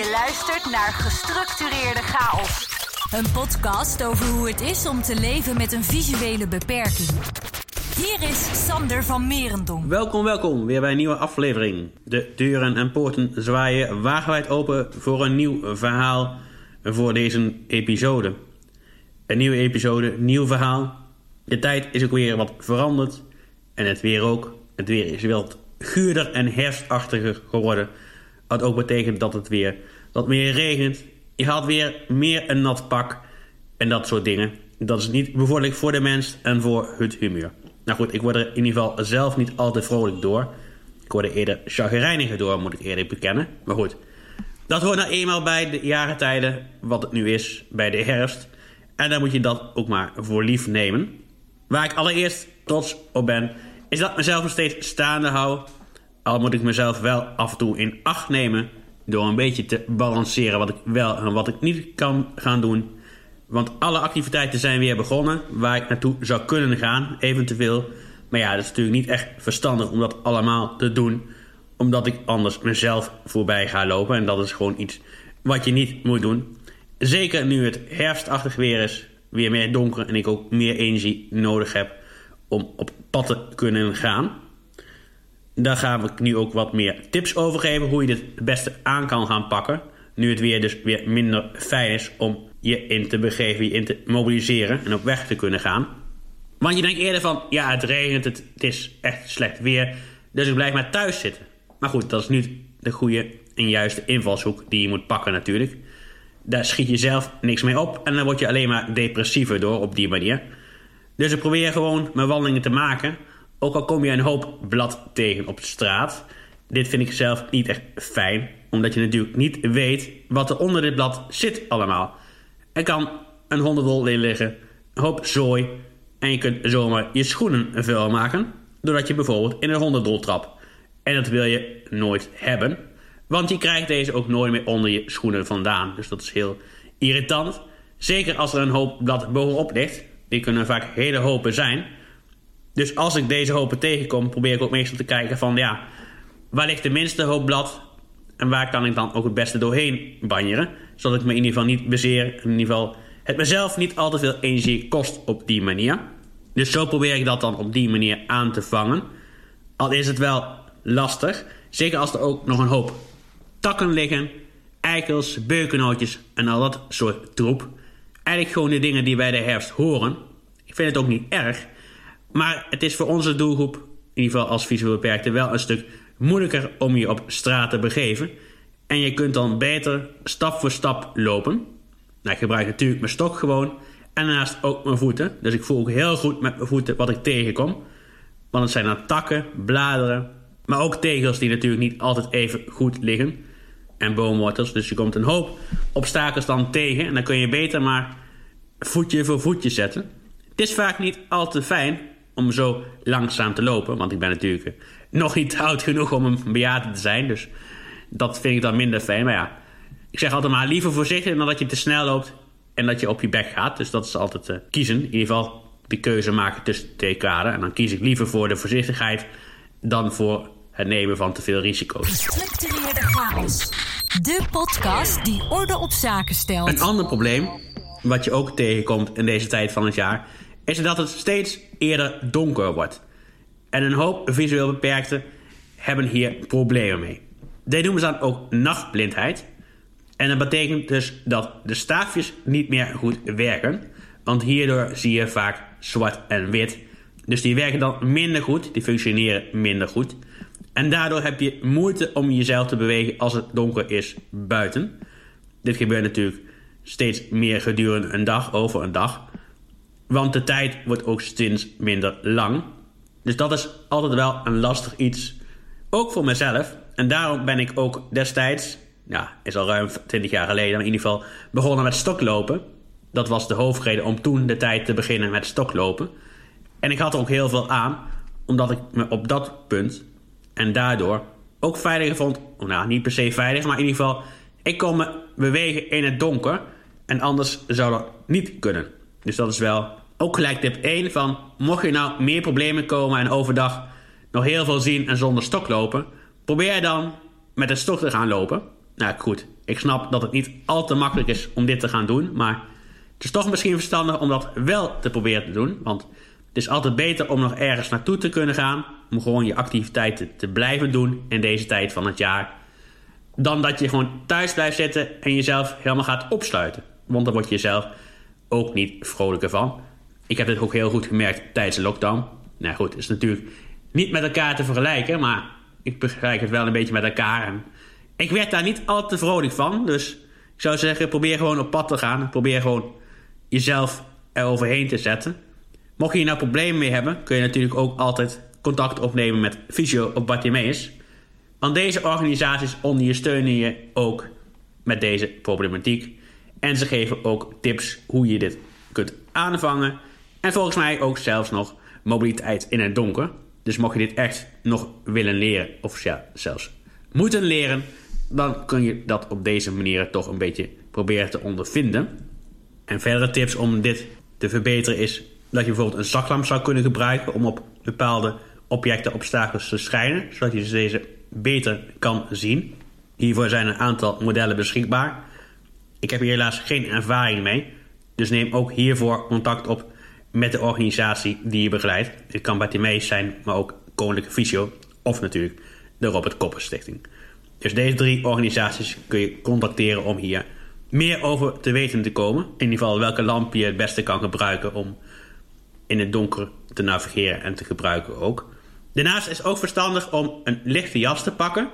Je luistert naar Gestructureerde Chaos. Een podcast over hoe het is om te leven met een visuele beperking. Hier is Sander van Merendonk. Welkom, welkom weer bij een nieuwe aflevering. De deuren en poorten zwaaien wagenwijd open voor een nieuw verhaal voor deze episode. Een nieuwe episode, nieuw verhaal. De tijd is ook weer wat veranderd. En het weer ook. Het weer is wat guurder en herfstachtiger geworden. Wat ook betekent dat het weer wat meer regent. Je haalt weer meer een nat pak. En dat soort dingen. Dat is niet bevorderlijk voor de mens en voor het humeur. Nou goed, ik word er in ieder geval zelf niet altijd vrolijk door. Ik word er eerder chagrijniger door, moet ik eerlijk bekennen. Maar goed, dat hoort nou eenmaal bij de jarentijden, wat het nu is, bij de herfst. En dan moet je dat ook maar voor lief nemen. Waar ik allereerst trots op ben, is dat ik mezelf nog steeds staande hou. Al moet ik mezelf wel af en toe in acht nemen door een beetje te balanceren wat ik wel en wat ik niet kan gaan doen. Want alle activiteiten zijn weer begonnen waar ik naartoe zou kunnen gaan, eventueel. Maar ja, dat is natuurlijk niet echt verstandig om dat allemaal te doen, omdat ik anders mezelf voorbij ga lopen. En dat is gewoon iets wat je niet moet doen. Zeker nu het herfstachtig weer is, weer meer donker en ik ook meer energie nodig heb om op pad te kunnen gaan. Daar gaan we nu ook wat meer tips over geven hoe je dit het beste aan kan gaan pakken. Nu het weer dus weer minder fijn is om je in te begeven, je in te mobiliseren en op weg te kunnen gaan. Want je denkt eerder van, ja het regent, het, is echt slecht weer, dus ik blijf maar thuis zitten. Maar goed, dat is niet de goede en juiste invalshoek die je moet pakken natuurlijk. Daar schiet je zelf niks mee op en dan word je alleen maar depressiever door op die manier. Dus ik probeer gewoon mijn wandelingen te maken. Ook al kom je een hoop blad tegen op de straat. Dit vind ik zelf niet echt fijn. Omdat je natuurlijk niet weet wat er onder dit blad zit allemaal. Er kan een hondendol in liggen. Een hoop zooi. En je kunt zomaar je schoenen vuil maken. Doordat je bijvoorbeeld in een hondendol trapt. En dat wil je nooit hebben. Want je krijgt deze ook nooit meer onder je schoenen vandaan. Dus dat is heel irritant. Zeker als er een hoop blad bovenop ligt. Die kunnen vaak hele hopen zijn. Dus als ik deze hopen tegenkom, probeer ik ook meestal te kijken van ja, waar ligt de minste hoop blad en waar kan ik dan ook het beste doorheen banjeren. Zodat ik me in ieder geval niet bezeer, in ieder geval het mezelf niet al te veel energie kost op die manier. Dus zo probeer ik dat dan op die manier aan te vangen. Al is het wel lastig, zeker als er ook nog een hoop takken liggen, eikels, beukenhoutjes en al dat soort troep. Eigenlijk gewoon de dingen die bij de herfst horen. Ik vind het ook niet erg. Maar het is voor onze doelgroep, in ieder geval als visueel beperkte, wel een stuk moeilijker om je op straat te begeven. En je kunt dan beter stap voor stap lopen. Nou, ik gebruik natuurlijk mijn stok gewoon. En daarnaast ook mijn voeten. Dus ik voel ook heel goed met mijn voeten wat ik tegenkom. Want het zijn dan takken, bladeren. Maar ook tegels die natuurlijk niet altijd even goed liggen. En boomwortels. Dus je komt een hoop obstakels dan tegen. En dan kun je beter maar voetje voor voetje zetten. Het is vaak niet al te fijn om zo langzaam te lopen. Want ik ben natuurlijk eh, nog niet oud genoeg om een bejaarde te zijn. Dus dat vind ik dan minder fijn. Maar ja, ik zeg altijd maar liever voorzichtig dan dat je te snel loopt en dat je op je bek gaat. Dus dat is altijd uh, kiezen. In ieder geval de keuze maken tussen twee kaden. En dan kies ik liever voor de voorzichtigheid dan voor het nemen van te veel risico's. Gestructureerde chaos. De podcast die orde op zaken stelt. Een ander probleem, wat je ook tegenkomt in deze tijd van het jaar, is dat het steeds eerder donker wordt. En een hoop visueel beperkten hebben hier problemen mee. Dit noemen ze dan ook nachtblindheid. En dat betekent dus dat de staafjes niet meer goed werken. Want hierdoor zie je vaak zwart en wit. Dus die werken dan minder goed, die functioneren minder goed. En daardoor heb je moeite om jezelf te bewegen als het donker is buiten. Dit gebeurt natuurlijk steeds meer gedurende een dag, over een dag. Want de tijd wordt ook steeds minder lang. Dus dat is altijd wel een lastig iets. Ook voor mezelf. En daarom ben ik ook destijds, ja, is al ruim 20 jaar geleden, maar in ieder geval begonnen met stoklopen. Dat was de hoofdreden om toen de tijd te beginnen met stoklopen. En ik had er ook heel veel aan, omdat ik me op dat punt en daardoor ook veiliger vond. Nou, niet per se veilig, maar in ieder geval, ik kon me bewegen in het donker. En anders zou dat niet kunnen. Dus dat is wel ook gelijk tip 1 van... mocht je nou meer problemen komen en overdag nog heel veel zien en zonder stok lopen... probeer dan met een stok te gaan lopen. Nou goed, ik snap dat het niet al te makkelijk is om dit te gaan doen, maar het is toch misschien verstandig om dat wel te proberen te doen. Want het is altijd beter om nog ergens naartoe te kunnen gaan, om gewoon je activiteiten te blijven doen in deze tijd van het jaar, dan dat je gewoon thuis blijft zitten en jezelf helemaal gaat opsluiten. Want dan word je jezelf ook niet vrolijker van. Ik heb dit ook heel goed gemerkt tijdens de lockdown. Nou goed, is natuurlijk niet met elkaar te vergelijken, maar ik begrijp het wel een beetje met elkaar. Ik werd daar niet al te vrolijk van. Dus ik zou zeggen, probeer gewoon op pad te gaan. Probeer gewoon jezelf eroverheen te zetten. Mocht je hier nou problemen mee hebben, kun je natuurlijk ook altijd contact opnemen met Fysio of Bartimeus. Want deze organisaties ondersteunen je ook met deze problematiek. En ze geven ook tips hoe je dit kunt aanvangen. En volgens mij ook zelfs nog mobiliteit in het donker. Dus mocht je dit echt nog willen leren, of ja, zelfs moeten leren, dan kun je dat op deze manier toch een beetje proberen te ondervinden. En verdere tips om dit te verbeteren is dat je bijvoorbeeld een zaklamp zou kunnen gebruiken om op bepaalde objecten obstakels te schijnen, zodat je deze beter kan zien. Hiervoor zijn een aantal modellen beschikbaar. Ik heb hier helaas geen ervaring mee, dus neem ook hiervoor contact op met de organisatie die je begeleidt. Het kan Bartimeus zijn, maar ook Koninklijke Visio of natuurlijk de Robert Koppers Stichting. Dus deze drie organisaties kun je contacteren om hier meer over te weten te komen. In ieder geval welke lamp je het beste kan gebruiken om in het donker te navigeren en te gebruiken ook. Daarnaast is het ook verstandig om een lichte jas te pakken.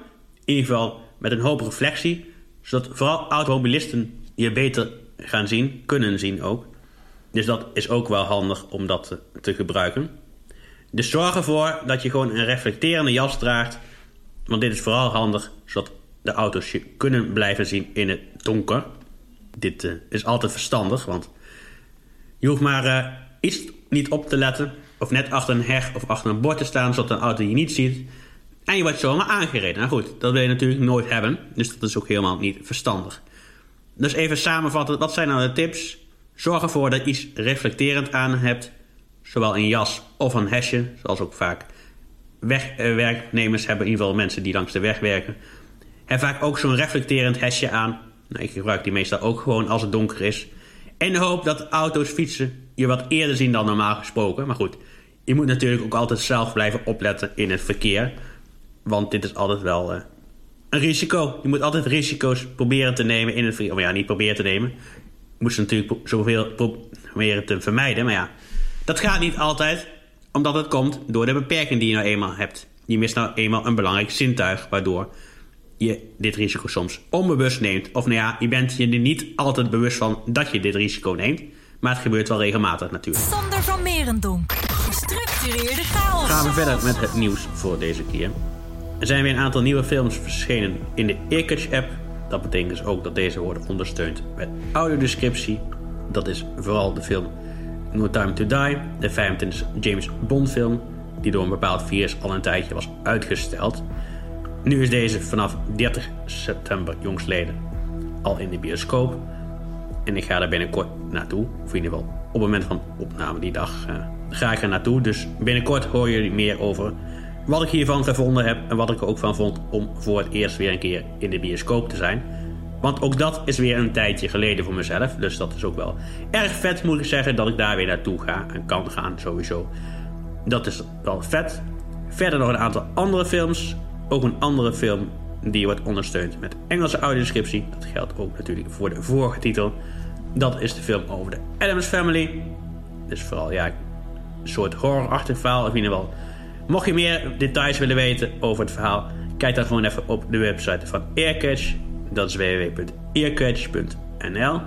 In ieder geval met een hoop reflectie. Zodat vooral automobilisten je beter gaan zien, kunnen zien ook. Dus dat is ook wel handig om dat te, gebruiken. Dus zorg ervoor dat je gewoon een reflecterende jas draagt. Want dit is vooral handig zodat de auto's je kunnen blijven zien in het donker. Dit uh, is altijd verstandig, want je hoeft maar uh, iets niet op te letten. Of net achter een heg of achter een bord te staan zodat een auto je niet ziet. En je wordt zomaar aangereden. Nou goed, dat wil je natuurlijk nooit hebben. Dus dat is ook helemaal niet verstandig. Dus even samenvatten, wat zijn nou de tips? Zorg ervoor dat je iets reflecterend aan hebt. Zowel een jas of een hesje, zoals ook vaak wegwerknemers hebben. In ieder geval mensen die langs de weg werken. Heb vaak ook zo'n reflecterend hesje aan. Nou, ik gebruik die meestal ook gewoon als het donker is. En de hoop dat auto's fietsen je wat eerder zien dan normaal gesproken. Maar goed, je moet natuurlijk ook altijd zelf blijven opletten in het verkeer. Want dit is altijd wel uh, een risico. Je moet altijd risico's proberen te nemen in het verkeer. Of ja, niet proberen te nemen moesten natuurlijk zoveel proberen te vermijden. Maar ja, dat gaat niet altijd, omdat het komt door de beperking die je nou eenmaal hebt. Je mist nou eenmaal een belangrijk zintuig, waardoor je dit risico soms onbewust neemt. Of nou ja, je bent je er niet altijd bewust van dat je dit risico neemt. Maar het gebeurt wel regelmatig natuurlijk. Sander van Merendonk. Gestructureerde chaos. Gaan we verder met het nieuws voor deze keer. Er zijn weer een aantal nieuwe films verschenen in de Earcatch app dat betekent dus ook dat deze worden ondersteund met audiodescriptie. Dat is vooral de film No Time to Die, de 25 James Bond film, die door een bepaald virus al een tijdje was uitgesteld. Nu is deze vanaf 30 september jongstleden al in de bioscoop. En ik ga daar binnenkort naartoe. Of in ieder geval op het moment van opname die dag uh, ga ik er naartoe. Dus binnenkort hoor je meer over wat ik hiervan gevonden heb en wat ik er ook van vond om voor het eerst weer een keer in de bioscoop te zijn. Want ook dat is weer een tijdje geleden voor mezelf. Dus dat is ook wel erg vet, moet ik zeggen, dat ik daar weer naartoe ga en kan gaan sowieso. Dat is wel vet. Verder nog een aantal andere films. Ook een andere film die wordt ondersteund met Engelse audiodescriptie. Dat geldt ook natuurlijk voor de vorige titel. Dat is de film over de Adams Family. Dus vooral ja, een soort horrorachtig verhaal. Of in ieder geval Mocht je meer details willen weten over het verhaal, kijk dan gewoon even op de website van Earcatch. Dat is www.earcatch.nl.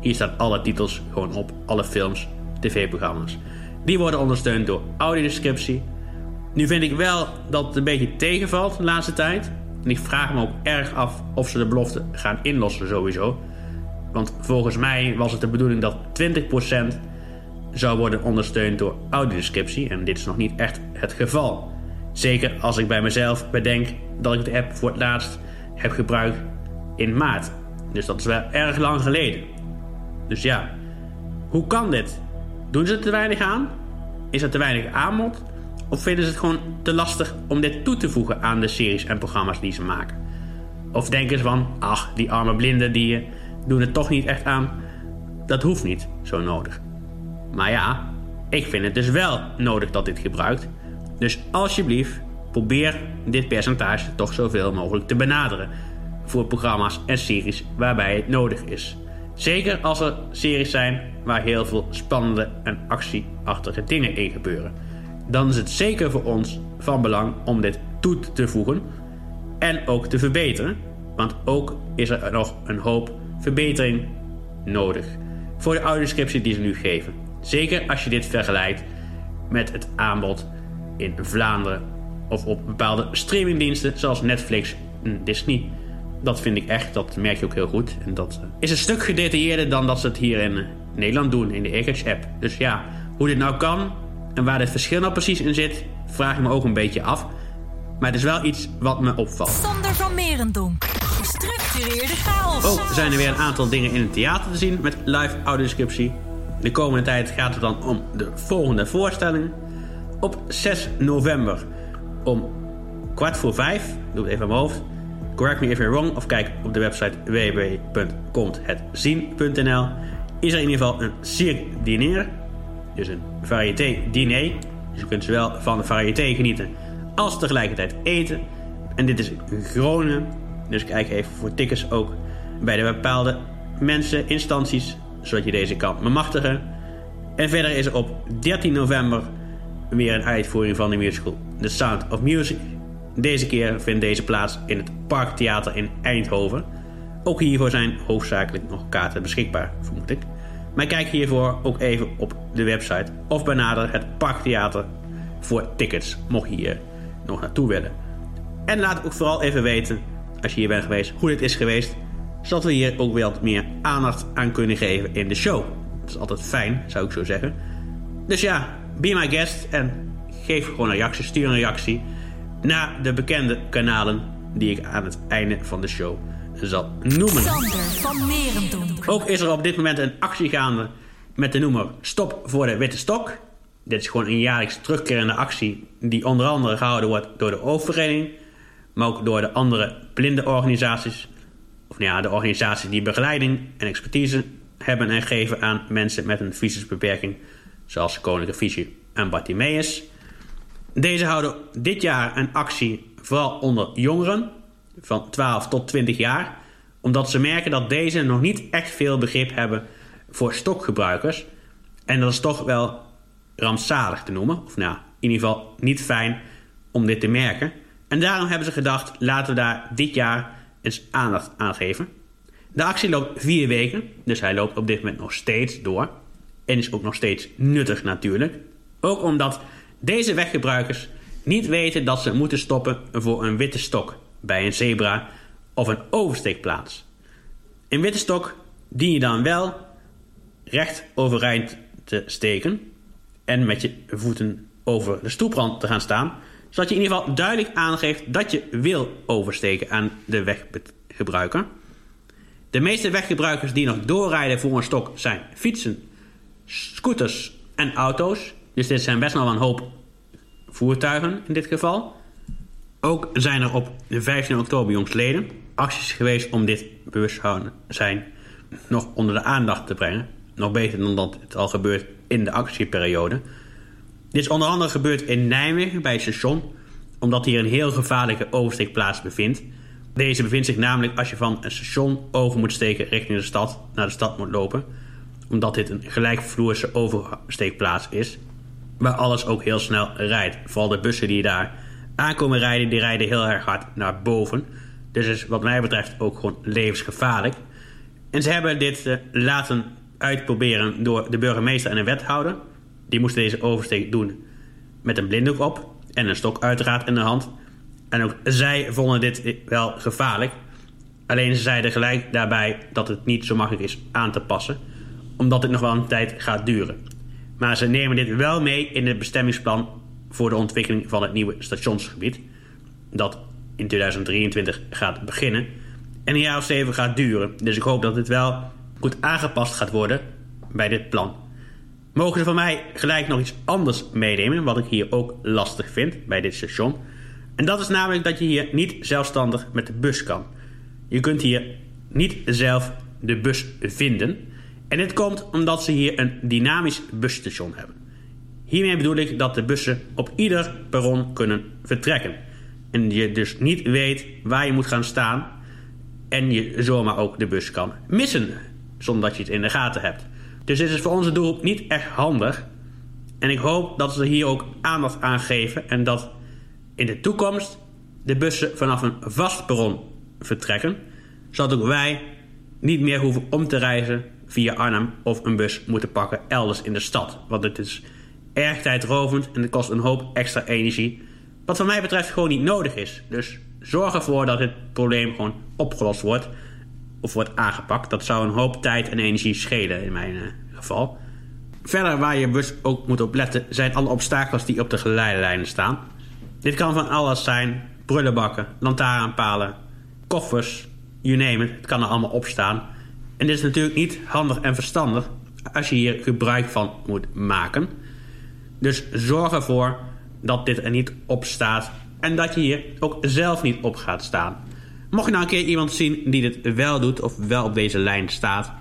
Hier staan alle titels gewoon op, alle films, tv-programma's. Die worden ondersteund door audiodescriptie. Nu vind ik wel dat het een beetje tegenvalt de laatste tijd. En ik vraag me ook erg af of ze de belofte gaan inlossen sowieso. Want volgens mij was het de bedoeling dat 20% zou worden ondersteund door audiodescriptie en dit is nog niet echt het geval. Zeker als ik bij mezelf bedenk dat ik de app voor het laatst heb gebruikt in maart. Dus dat is wel erg lang geleden. Dus ja, hoe kan dit? Doen ze er te weinig aan? Is er te weinig aanbod? Of vinden ze het gewoon te lastig om dit toe te voegen aan de series en programma's die ze maken? Of denken ze van, ach, die arme blinden die doen het toch niet echt aan. Dat hoeft niet zo nodig. Maar ja, ik vind het dus wel nodig dat dit gebruikt. Dus alsjeblieft, probeer dit percentage toch zoveel mogelijk te benaderen voor programma's en series waarbij het nodig is. Zeker als er series zijn waar heel veel spannende en actieachtige dingen in gebeuren. Dan is het zeker voor ons van belang om dit toe te voegen en ook te verbeteren. Want ook is er nog een hoop verbetering nodig voor de audioscriptie die ze nu geven. Zeker als je dit vergelijkt met het aanbod in Vlaanderen of op bepaalde streamingdiensten zoals Netflix en Disney. Dat vind ik echt, dat merk je ook heel goed. En dat eh, is een stuk gedetailleerder dan dat ze het hier in eh, Nederland doen, in de Egerts-app. Dus ja, hoe dit nou kan en waar het verschil nou precies in zit, vraag ik me ook een beetje af. Maar het is wel iets wat me opvalt. Sander van Merendonk. Gestructureerde chaos. Ook zijn er weer een aantal dingen in het theater te zien met live audioscriptie. De komende tijd gaat het dan om de volgende voorstellingen. Op 6 november om kwart voor vijf, doe het even aan mijn hoofd. Correct me if you're wrong of kijk op de website www.komthetzien.nl is er in ieder geval een cirque diner. Dus een variété diner. Dus je kunt zowel van de variété genieten als tegelijkertijd eten. En dit is in Groningen. Dus kijk even voor tickets ook bij de bepaalde mensen, instanties, zodat je deze kan bemachtigen. En verder is er op 13 november weer een uitvoering van de musical The Sound of Music. Deze keer vindt deze plaats in het Parktheater in Eindhoven. Ook hiervoor zijn hoofdzakelijk nog kaarten beschikbaar, vermoed ik. Maar kijk hiervoor ook even op de website of benader het Parktheater voor tickets, mocht je hier nog naartoe willen. En laat ook vooral even weten, als je hier bent geweest, hoe dit is geweest. Zodat we hier ook wel wat meer aandacht aan kunnen geven in de show. Dat is altijd fijn, zou ik zo zeggen. Dus ja, be my guest en geef gewoon een reactie, stuur een reactie naar de bekende kanalen die ik aan het einde van de show zal noemen. Sander van. Ook is er op dit moment een actie gaande met de noemer Stop voor de Witte Stok. Dit is gewoon een jaarlijks terugkerende actie die onder andere gehouden wordt door de oververeniging, maar ook door de andere blinde organisaties. Nou ja, de organisaties die begeleiding en expertise hebben en geven aan mensen met een visiesbeperking, zoals Koninklijke Visie en Bartimeus. Deze houden dit jaar een actie vooral onder jongeren van 12 tot 20 jaar, omdat ze merken dat deze nog niet echt veel begrip hebben voor stokgebruikers. En dat is toch wel rampzalig te noemen, of nou, in ieder geval niet fijn om dit te merken. En daarom hebben ze gedacht, laten we daar dit jaar eens aandacht aan geven. De actie loopt vier weken, dus hij loopt op dit moment nog steeds door. En is ook nog steeds nuttig natuurlijk. Ook omdat deze weggebruikers niet weten dat ze moeten stoppen voor een witte stok bij een zebra of een oversteekplaats. Een witte stok dien je dan wel recht overeind te steken en met je voeten over de stoeprand te gaan staan, zodat je in ieder geval duidelijk aangeeft dat je wil oversteken aan de weggebruiker. De meeste weggebruikers die nog doorrijden voor een stok zijn fietsen, scooters en auto's. Dus dit zijn best wel een hoop voertuigen in dit geval. Ook zijn er op 15 oktober jongstleden acties geweest om dit bewustzijn nog onder de aandacht te brengen. Nog beter dan dat het al gebeurt in de actieperiode. Dit is onder andere gebeurd in Nijmegen bij het station, omdat hier een heel gevaarlijke oversteekplaats bevindt. Deze bevindt zich namelijk als je van een station over moet steken richting de stad, naar de stad moet lopen. Omdat dit een gelijkvloerse oversteekplaats is, waar alles ook heel snel rijdt. Vooral de bussen die daar aankomen rijden, die rijden heel erg hard naar boven. Dus is wat mij betreft ook gewoon levensgevaarlijk. En ze hebben dit uh, laten uitproberen door de burgemeester en een wethouder. Die moesten deze oversteek doen met een blinddoek op en een stok uiteraard in de hand. En ook zij vonden dit wel gevaarlijk. Alleen ze zeiden gelijk daarbij dat het niet zo makkelijk is aan te passen, omdat het nog wel een tijd gaat duren. Maar ze nemen dit wel mee in het bestemmingsplan voor de ontwikkeling van het nieuwe stationsgebied, dat in 2023 gaat beginnen en een jaar of zeven gaat duren. Dus ik hoop dat het wel goed aangepast gaat worden bij dit plan. Mogen ze van mij gelijk nog iets anders meenemen, wat ik hier ook lastig vind bij dit station. En dat is namelijk dat je hier niet zelfstandig met de bus kan. Je kunt hier niet zelf de bus vinden. En dit komt omdat ze hier een dynamisch busstation hebben. Hiermee bedoel ik dat de bussen op ieder perron kunnen vertrekken. En je dus niet weet waar je moet gaan staan. En je zomaar ook de bus kan missen. Zonder dat je het in de gaten hebt. Dus dit is voor onze doel niet echt handig. En ik hoop dat ze hier ook aandacht aan geven. En dat in de toekomst de bussen vanaf een vast perron vertrekken. Zodat ook wij niet meer hoeven om te reizen via Arnhem of een bus moeten pakken elders in de stad. Want het is erg tijdrovend en het kost een hoop extra energie. Wat van mij betreft gewoon niet nodig is. Dus zorg ervoor dat dit probleem gewoon opgelost wordt. Of wordt aangepakt. Dat zou een hoop tijd en energie schelen in mijn uh, geval. Verder waar je bus ook moet op letten zijn alle obstakels die op de geleidelijnen staan. Dit kan van alles zijn. Brullenbakken, lantaarnpalen, koffers, you name it. Het kan er allemaal op staan. En dit is natuurlijk niet handig en verstandig als je hier gebruik van moet maken. Dus zorg ervoor dat dit er niet op staat en dat je hier ook zelf niet op gaat staan. Mocht je nou een keer iemand zien die dit wel doet of wel op deze lijn staat,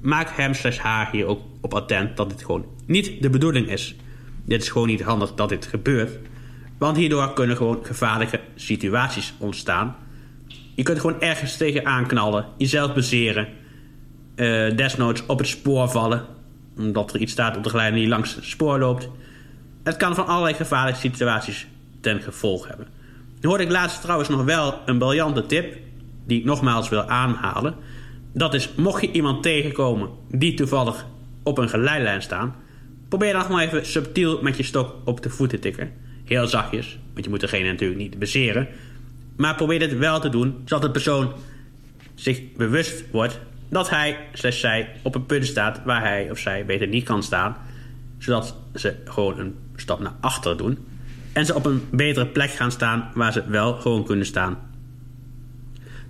maak hem slash haar hier ook op attent dat dit gewoon niet de bedoeling is. Dit is gewoon niet handig dat dit gebeurt, want hierdoor kunnen gewoon gevaarlijke situaties ontstaan. Je kunt gewoon ergens tegen aanknallen, jezelf bezeren, uh, desnoods op het spoor vallen, omdat er iets staat op de geleide die langs het spoor loopt. Het kan van allerlei gevaarlijke situaties ten gevolg hebben. Hoorde ik laatst trouwens nog wel een briljante tip, die ik nogmaals wil aanhalen. Dat is, mocht je iemand tegenkomen die toevallig op een geleidlijn staan, probeer dan maar even subtiel met je stok op de voet te tikken. Heel zachtjes, want je moet degene natuurlijk niet bezeren. Maar probeer dit wel te doen, zodat de persoon zich bewust wordt dat hij, slash zij, op een punt staat waar hij of zij beter niet kan staan. Zodat ze gewoon een stap naar achter doen. En ze op een betere plek gaan staan waar ze wel gewoon kunnen staan.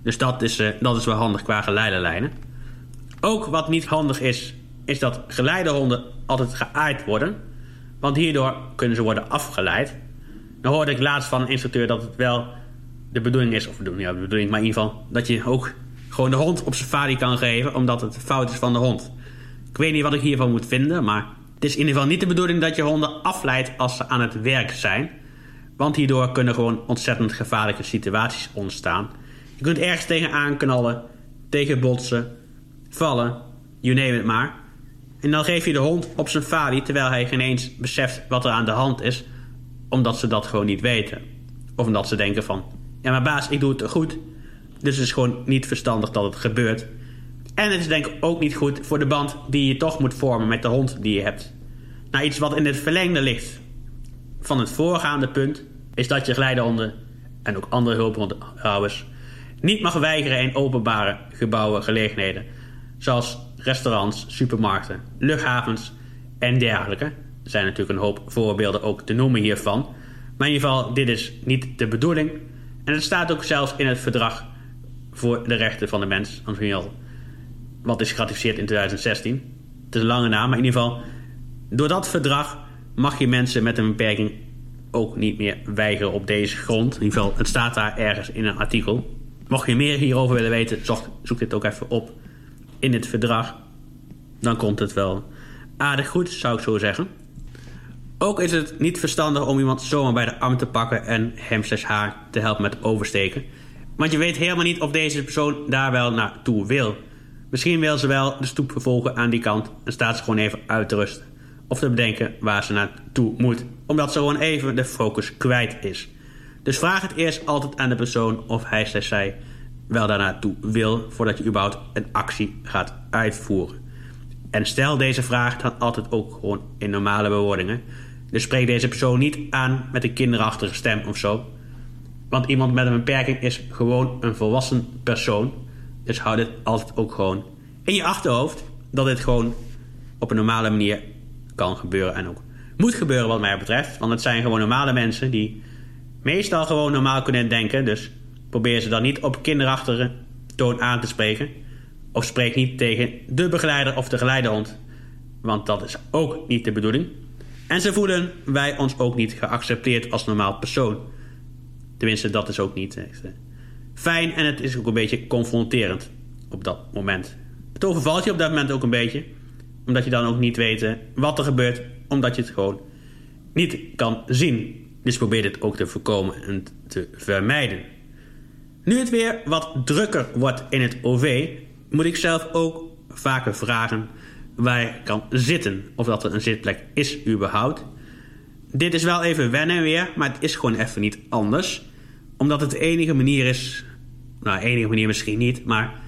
Dus dat is, uh, dat is wel handig qua geleiderlijnen. Ook wat niet handig is, is dat geleidehonden altijd geaaid worden. Want hierdoor kunnen ze worden afgeleid. Dan hoorde ik laatst van een instructeur dat het wel de bedoeling is, of bedoeling, ja, de bedoeling, maar in ieder geval dat je ook gewoon de hond op safari kan geven, omdat het fout is van de hond. Ik weet niet wat ik hiervan moet vinden, maar het is in ieder geval niet de bedoeling dat je honden afleidt als ze aan het werk zijn. Want hierdoor kunnen gewoon ontzettend gevaarlijke situaties ontstaan. Je kunt ergens tegen aanknallen, tegen botsen, vallen, you name it maar. En dan geef je de hond op zijn falie terwijl hij geen eens beseft wat er aan de hand is, omdat ze dat gewoon niet weten. Of omdat ze denken van, ja maar baas, ik doe het goed. Dus het is gewoon niet verstandig dat het gebeurt. En het is denk ik ook niet goed voor de band die je toch moet vormen met de hond die je hebt. Nou, iets wat in het verlengde ligt van het voorgaande punt... is dat je geleidehonden en ook andere hulphouders... niet mag weigeren in openbare gebouwen gelegenheden... zoals restaurants, supermarkten, luchthavens en dergelijke. Er zijn natuurlijk een hoop voorbeelden ook te noemen hiervan. Maar in ieder geval, dit is niet de bedoeling. En het staat ook zelfs in het verdrag voor de rechten van de mens, al wat is geratificeerd in 2016. Het is een lange naam, maar in ieder geval... door dat verdrag mag je mensen met een beperking ook niet meer weigeren op deze grond. In ieder geval, het staat daar ergens in een artikel. Mocht je meer hierover willen weten, zoek, zoek dit ook even op in het verdrag. Dan komt het wel aardig goed, zou ik zo zeggen. Ook is het niet verstandig om iemand zomaar bij de arm te pakken en hem slash haar te helpen met oversteken. Want je weet helemaal niet of deze persoon daar wel naartoe wil. Misschien wil ze wel de stoep vervolgen aan die kant en staat ze gewoon even uit te rusten. Of te bedenken waar ze naartoe moet, omdat ze gewoon even de focus kwijt is. Dus vraag het eerst altijd aan de persoon of hij slash zij wel daar naartoe wil voordat je überhaupt een actie gaat uitvoeren. En stel deze vraag dan altijd ook gewoon in normale bewoordingen. Dus spreek deze persoon niet aan met een kinderachtige stem of zo. Want iemand met een beperking is gewoon een volwassen persoon. Dus houd het altijd ook gewoon in je achterhoofd. Dat dit gewoon op een normale manier kan gebeuren. En ook moet gebeuren wat mij betreft. Want het zijn gewoon normale mensen die meestal gewoon normaal kunnen denken. Dus probeer ze dan niet op kinderachtige toon aan te spreken. Of spreek niet tegen de begeleider of de geleidehond. Want dat is ook niet de bedoeling. En ze voelen wij ons ook niet geaccepteerd als normaal persoon. Tenminste, dat is ook niet echt, fijn en het is ook een beetje confronterend op dat moment. Het overvalt je op dat moment ook een beetje, omdat je dan ook niet weet wat er gebeurt, omdat je het gewoon niet kan zien. Dus probeer dit ook te voorkomen en te vermijden. Nu het weer wat drukker wordt in het OV, moet ik zelf ook vaker vragen waar je kan zitten. Of dat er een zitplek is überhaupt. Dit is wel even wennen weer, maar het is gewoon even niet anders. Omdat het de enige manier is... Nou, enige manier misschien niet, maar...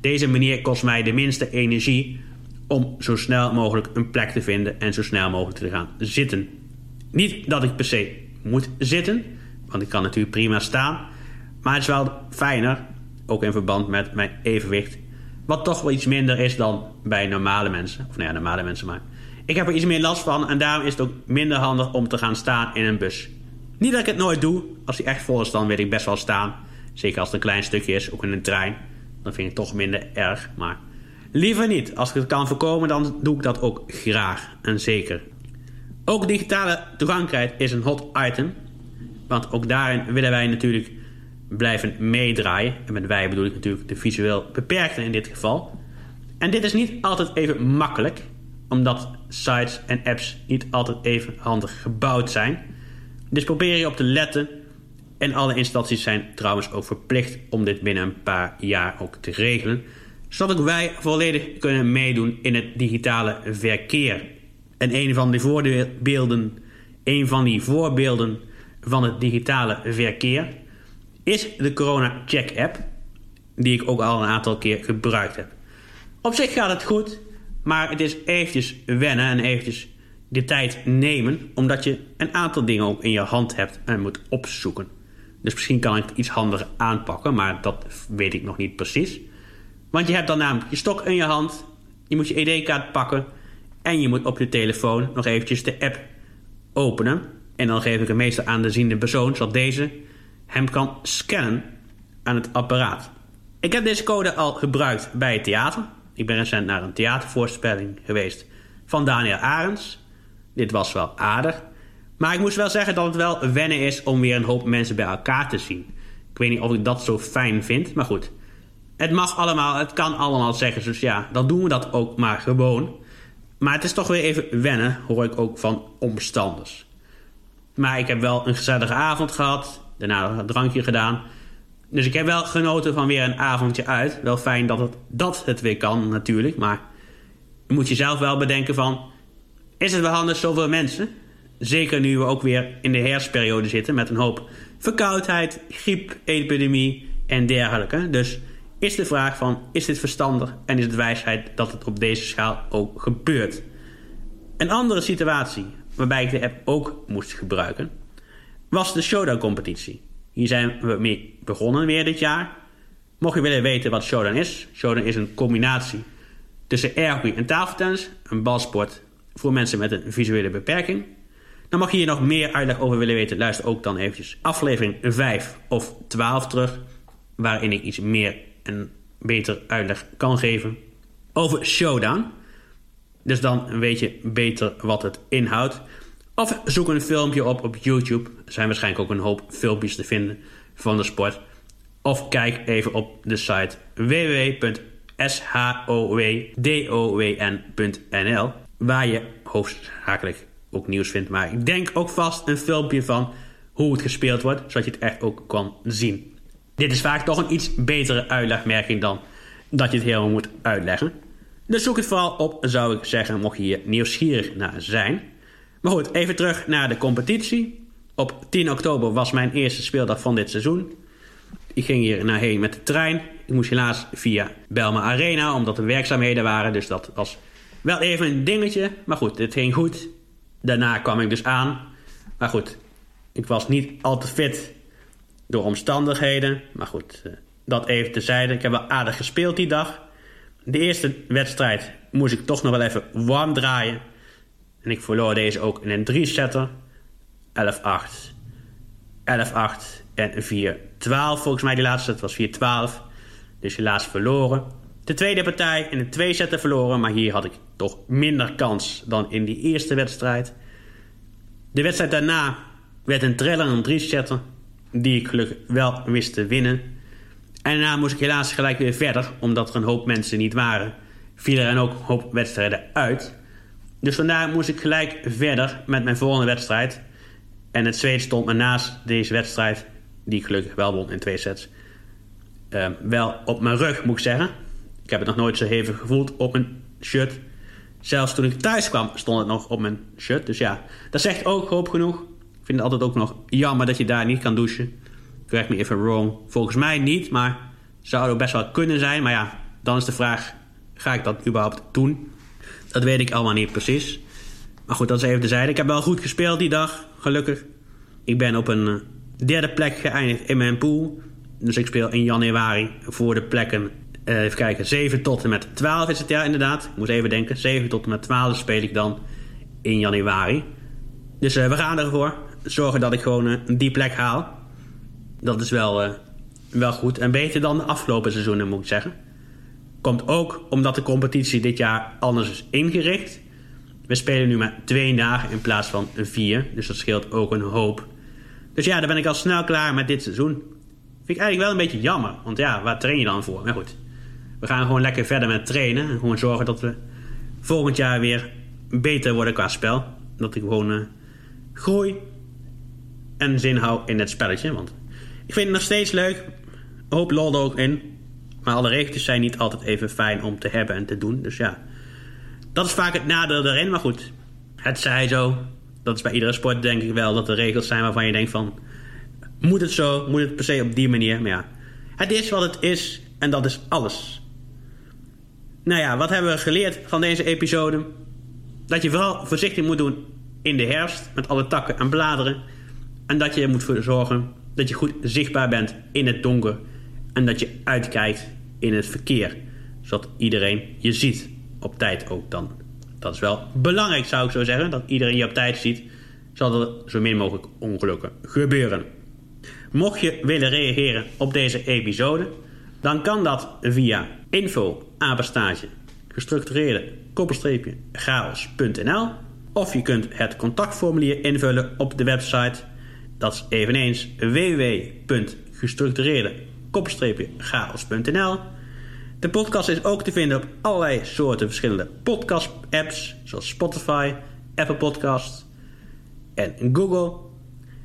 Deze manier kost mij de minste energie om zo snel mogelijk een plek te vinden en zo snel mogelijk te gaan zitten. Niet dat ik per se moet zitten, want ik kan natuurlijk prima staan. Maar het is wel fijner, ook in verband met mijn evenwicht, wat toch wel iets minder is dan bij normale mensen. Of nou ja, normale mensen maar. Ik heb er iets meer last van en daarom is het ook minder handig om te gaan staan in een bus. Niet dat ik het nooit doe. Als die echt vol is, dan wil ik best wel staan. Zeker als het een klein stukje is, ook in een trein. Dan vind ik het toch minder erg. Maar liever niet. Als ik het kan voorkomen, dan doe ik dat ook graag. En zeker. Ook digitale toegankelijkheid is een hot item. Want ook daarin willen wij natuurlijk blijven meedraaien. En met wij bedoel ik natuurlijk de visueel beperkten in dit geval. En dit is niet altijd even makkelijk, omdat sites en apps niet altijd even handig gebouwd zijn. Dus probeer je op te letten. En alle instanties zijn trouwens ook verplicht om dit binnen een paar jaar ook te regelen. Zodat wij volledig kunnen meedoen in het digitale verkeer. En een van die voorbeelden, een van die voorbeelden van het digitale verkeer is de Corona Check app, die ik ook al een aantal keer gebruikt heb. Op zich gaat het goed, maar het is eventjes wennen en eventjes de tijd nemen, omdat je een aantal dingen ook in je hand hebt en moet opzoeken. Dus misschien kan ik het iets handiger aanpakken, maar dat weet ik nog niet precies. Want je hebt dan namelijk je stok in je hand, je moet je ID-kaart pakken en je moet op je telefoon nog eventjes de app openen. En dan geef ik hem meestal aan de ziende persoon, zodat deze hem kan scannen aan het apparaat. Ik heb deze code al gebruikt bij het theater. Ik ben recent naar een theatervoorspelling geweest van Daniel Arends. Dit was wel aardig. Maar ik moest wel zeggen dat het wel wennen is om weer een hoop mensen bij elkaar te zien. Ik weet niet of ik dat zo fijn vind, maar goed. Het mag allemaal, het kan allemaal zeggen, dus ja, dan doen we dat ook maar gewoon. Maar het is toch weer even wennen, hoor ik ook van omstanders. Maar ik heb wel een gezellige avond gehad daarna een drankje gedaan. Dus ik heb wel genoten van weer een avondje uit. Wel fijn dat het, dat het weer kan natuurlijk. Maar je moet jezelf wel bedenken van... Is het wel handig zoveel mensen? Zeker nu we ook weer in de herfstperiode zitten... met een hoop verkoudheid, griep, epidemie en dergelijke. Dus is de vraag van... Is dit verstandig en is het wijsheid dat het op deze schaal ook gebeurt? Een andere situatie waarbij ik de app ook moest gebruiken was de Showdown-competitie. Hier zijn we mee begonnen weer dit jaar. Mocht je willen weten wat Showdown is, Showdown is een combinatie tussen airhockey en tafeltennis, een balsport voor mensen met een visuele beperking. Dan mag je hier nog meer uitleg over willen weten, luister ook dan eventjes aflevering 5 of 12 terug, waarin ik iets meer en beter uitleg kan geven over Showdown. Dus dan weet je beter wat het inhoudt. Of zoek een filmpje op op YouTube. Er zijn waarschijnlijk ook een hoop filmpjes te vinden van de sport. Of kijk even op de site www.showdown.nl waar je hoofdzakelijk ook nieuws vindt. Maar ik denk ook vast een filmpje van hoe het gespeeld wordt, zodat je het echt ook kan zien. Dit is vaak toch een iets betere uitlegmerking dan dat je het helemaal moet uitleggen. Dus zoek het vooral op, zou ik zeggen, mocht je hier nieuwsgierig naar zijn. Maar goed, even terug naar de competitie. Op 10 oktober was mijn eerste speeldag van dit seizoen. Ik ging hier naar heen met de trein. Ik moest helaas via Belma Arena, omdat er werkzaamheden waren. Dus dat was wel even een dingetje. Maar goed, het ging goed. Daarna kwam ik dus aan. Maar goed, ik was niet al te fit door omstandigheden. Maar goed, eh, dat even tezijde. Ik heb wel aardig gespeeld die dag. De eerste wedstrijd moest ik toch nog wel even warm draaien. En ik verloor deze ook in een 3-setter. 11-8. 11-8 en 4-12. Volgens mij die laatste set was 4-12. Dus helaas verloren. De tweede partij in een 2 setter verloren. Maar hier had ik toch minder kans dan in die eerste wedstrijd. De wedstrijd daarna werd een triller een 3-setter. Die ik gelukkig wel wist te winnen. En daarna moest ik helaas gelijk weer verder, omdat er een hoop mensen niet waren. Vielen er ook een hoop wedstrijden uit. Dus vandaar moest ik gelijk verder met mijn volgende wedstrijd. En het zweet stond me naast deze wedstrijd, die ik gelukkig wel won in twee sets, uh, wel op mijn rug, moet ik zeggen. Ik heb het nog nooit zo hevig gevoeld op mijn shirt. Zelfs toen ik thuis kwam, stond het nog op mijn shirt. Dus ja, dat zegt ook hoop genoeg. Ik vind het altijd ook nog jammer dat je daar niet kan douchen. Correct me even wrong. Volgens mij niet, maar zou er best wel kunnen zijn. Maar ja, dan is de vraag, ga ik dat überhaupt doen? Dat weet ik allemaal niet precies. Maar goed, dat is even de zijde. Ik heb wel goed gespeeld die dag, gelukkig. Ik ben op een uh, derde plek geëindigd in mijn pool. Dus ik speel in januari voor de plekken uh, even kijken, 7 tot en met 12 is het ja inderdaad. Ik moet even denken. 7 tot en met 12 speel ik dan in januari. Dus uh, we gaan ervoor. Zorgen dat ik gewoon uh, die plek haal. Dat is wel, wel goed. En beter dan de afgelopen seizoenen moet ik zeggen. Komt ook omdat de competitie dit jaar anders is ingericht. We spelen nu maar twee dagen in plaats van vier. Dus dat scheelt ook een hoop. Dus ja, dan ben ik al snel klaar met dit seizoen. Vind ik eigenlijk wel een beetje jammer. Want ja, waar train je dan voor? Maar goed we gaan gewoon lekker verder met trainen. En gewoon zorgen dat we volgend jaar weer beter worden qua spel. Dat ik gewoon uh, groei en zin hou in het spelletje. Want ik vind het nog steeds leuk. Hoop lol er ook in. Maar alle regeltjes zijn niet altijd even fijn om te hebben en te doen. Dus ja, dat is vaak het nadeel erin. Maar goed, het zij zo. Dat is bij iedere sport denk ik wel dat er regels zijn waarvan je denkt van... Moet het zo? Moet het per se op die manier? Maar ja, het is wat het is en dat is alles. Nou ja, wat hebben we geleerd van deze episode? Dat je vooral voorzichtig moet doen in de herfst met alle takken en bladeren. En dat je moet zorgen dat je goed zichtbaar bent in het donker. En dat je uitkijkt in het verkeer. Zodat iedereen je ziet. Op tijd ook dan. Dat is wel belangrijk zou ik zo zeggen. Dat iedereen je op tijd ziet. Zodat er zo min mogelijk ongelukken gebeuren. Mocht je willen reageren op deze episode dan kan dat via info apenstaartje gestructureerde koppelstreepje chaos.nl of je kunt het contactformulier invullen op de website. Dat is eveneens www.gestructureerde chaos.nl. De podcast is ook te vinden op allerlei soorten verschillende podcast-apps, zoals Spotify, Apple Podcasts en Google.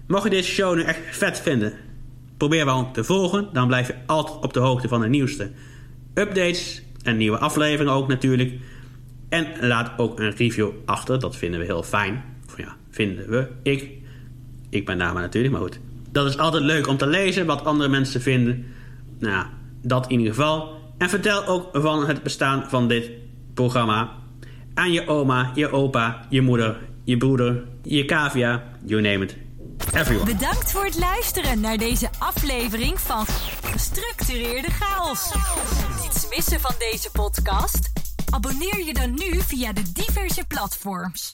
Mocht je deze show nu echt vet vinden, Probeer wel te volgen, dan blijf je altijd op de hoogte van de nieuwste updates en nieuwe afleveringen ook natuurlijk. En laat ook een review achter, dat vinden we heel fijn. Of ja, vinden we, ik. Ik ben dame natuurlijk, maar goed. Dat is altijd leuk om te lezen wat andere mensen vinden. Nou, dat in ieder geval. En vertel ook van het bestaan van dit programma aan je oma, je opa, je moeder, je broeder, je cavia, you name it. Bedankt voor het luisteren naar deze aflevering van Gestructureerde Chaos. Niets missen van deze podcast? Abonneer je dan nu via de diverse platforms.